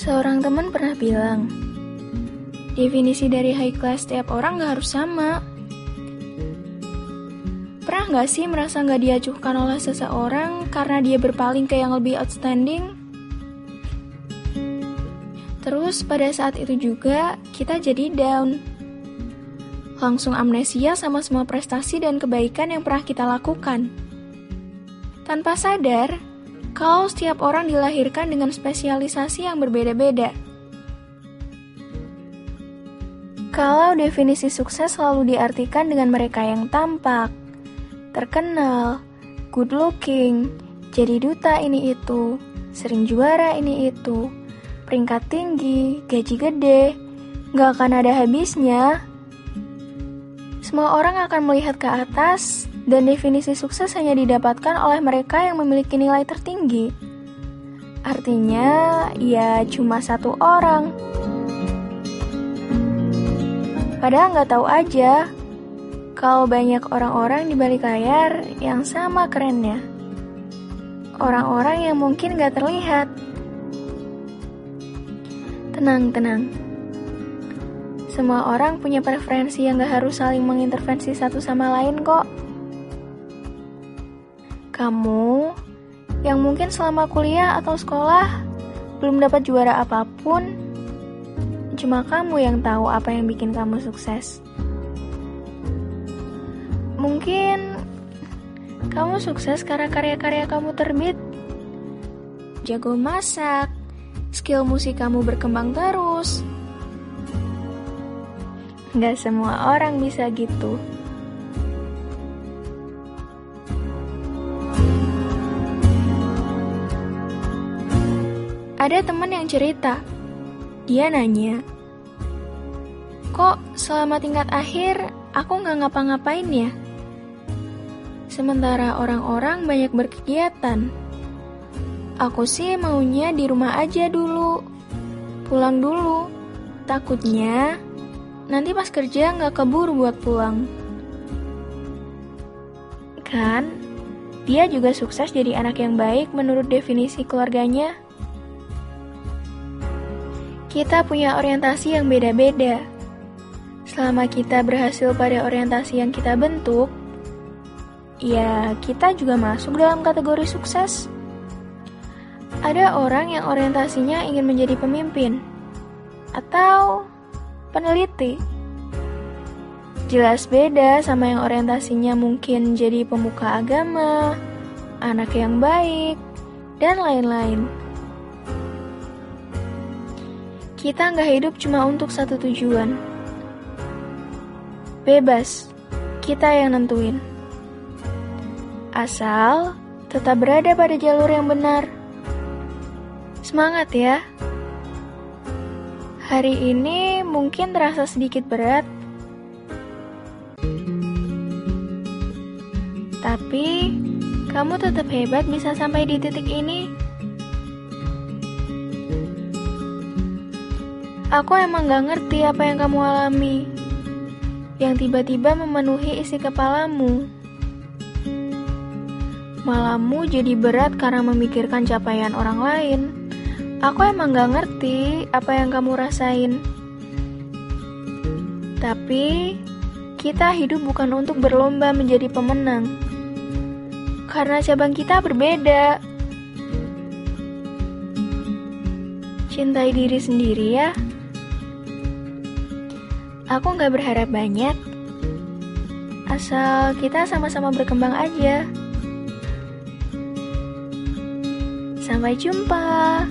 Seorang teman pernah bilang, definisi dari high class setiap orang gak harus sama. Pernah gak sih merasa gak diacuhkan oleh seseorang karena dia berpaling ke yang lebih outstanding? Terus pada saat itu juga kita jadi down. Langsung amnesia sama semua prestasi dan kebaikan yang pernah kita lakukan. Tanpa sadar, kalau setiap orang dilahirkan dengan spesialisasi yang berbeda-beda. Kalau definisi sukses selalu diartikan dengan mereka yang tampak, terkenal, good looking, jadi duta ini itu, sering juara ini itu, peringkat tinggi, gaji gede, gak akan ada habisnya. Semua orang akan melihat ke atas dan definisi sukses hanya didapatkan oleh mereka yang memiliki nilai tertinggi. Artinya, ya cuma satu orang. Padahal nggak tahu aja kalau banyak orang-orang di balik layar yang sama kerennya. Orang-orang yang mungkin nggak terlihat. Tenang, tenang. Semua orang punya preferensi yang gak harus saling mengintervensi satu sama lain kok. Kamu yang mungkin selama kuliah atau sekolah belum dapat juara apa pun, cuma kamu yang tahu apa yang bikin kamu sukses. Mungkin kamu sukses karena karya-karya kamu terbit. Jago masak, skill musik kamu berkembang terus. Gak semua orang bisa gitu. Ada teman yang cerita, dia nanya, Kok selama tingkat akhir aku nggak ngapa-ngapain ya? Sementara orang-orang banyak berkegiatan. Aku sih maunya di rumah aja dulu, pulang dulu. Takutnya nanti pas kerja nggak keburu buat pulang. Kan, dia juga sukses jadi anak yang baik menurut definisi keluarganya. Kita punya orientasi yang beda-beda. Selama kita berhasil pada orientasi yang kita bentuk, ya kita juga masuk dalam kategori sukses. Ada orang yang orientasinya ingin menjadi pemimpin atau peneliti. Jelas beda sama yang orientasinya mungkin jadi pemuka agama, anak yang baik, dan lain-lain. Kita nggak hidup cuma untuk satu tujuan. Bebas, kita yang nentuin. Asal tetap berada pada jalur yang benar. Semangat ya! Hari ini mungkin terasa sedikit berat, tapi kamu tetap hebat bisa sampai di titik ini. Aku emang gak ngerti apa yang kamu alami, yang tiba-tiba memenuhi isi kepalamu. Malammu jadi berat karena memikirkan capaian orang lain. Aku emang gak ngerti apa yang kamu rasain. Tapi, kita hidup bukan untuk berlomba menjadi pemenang. Karena cabang kita berbeda. Cintai diri sendiri ya. Aku nggak berharap banyak. Asal kita sama-sama berkembang aja. Sampai jumpa.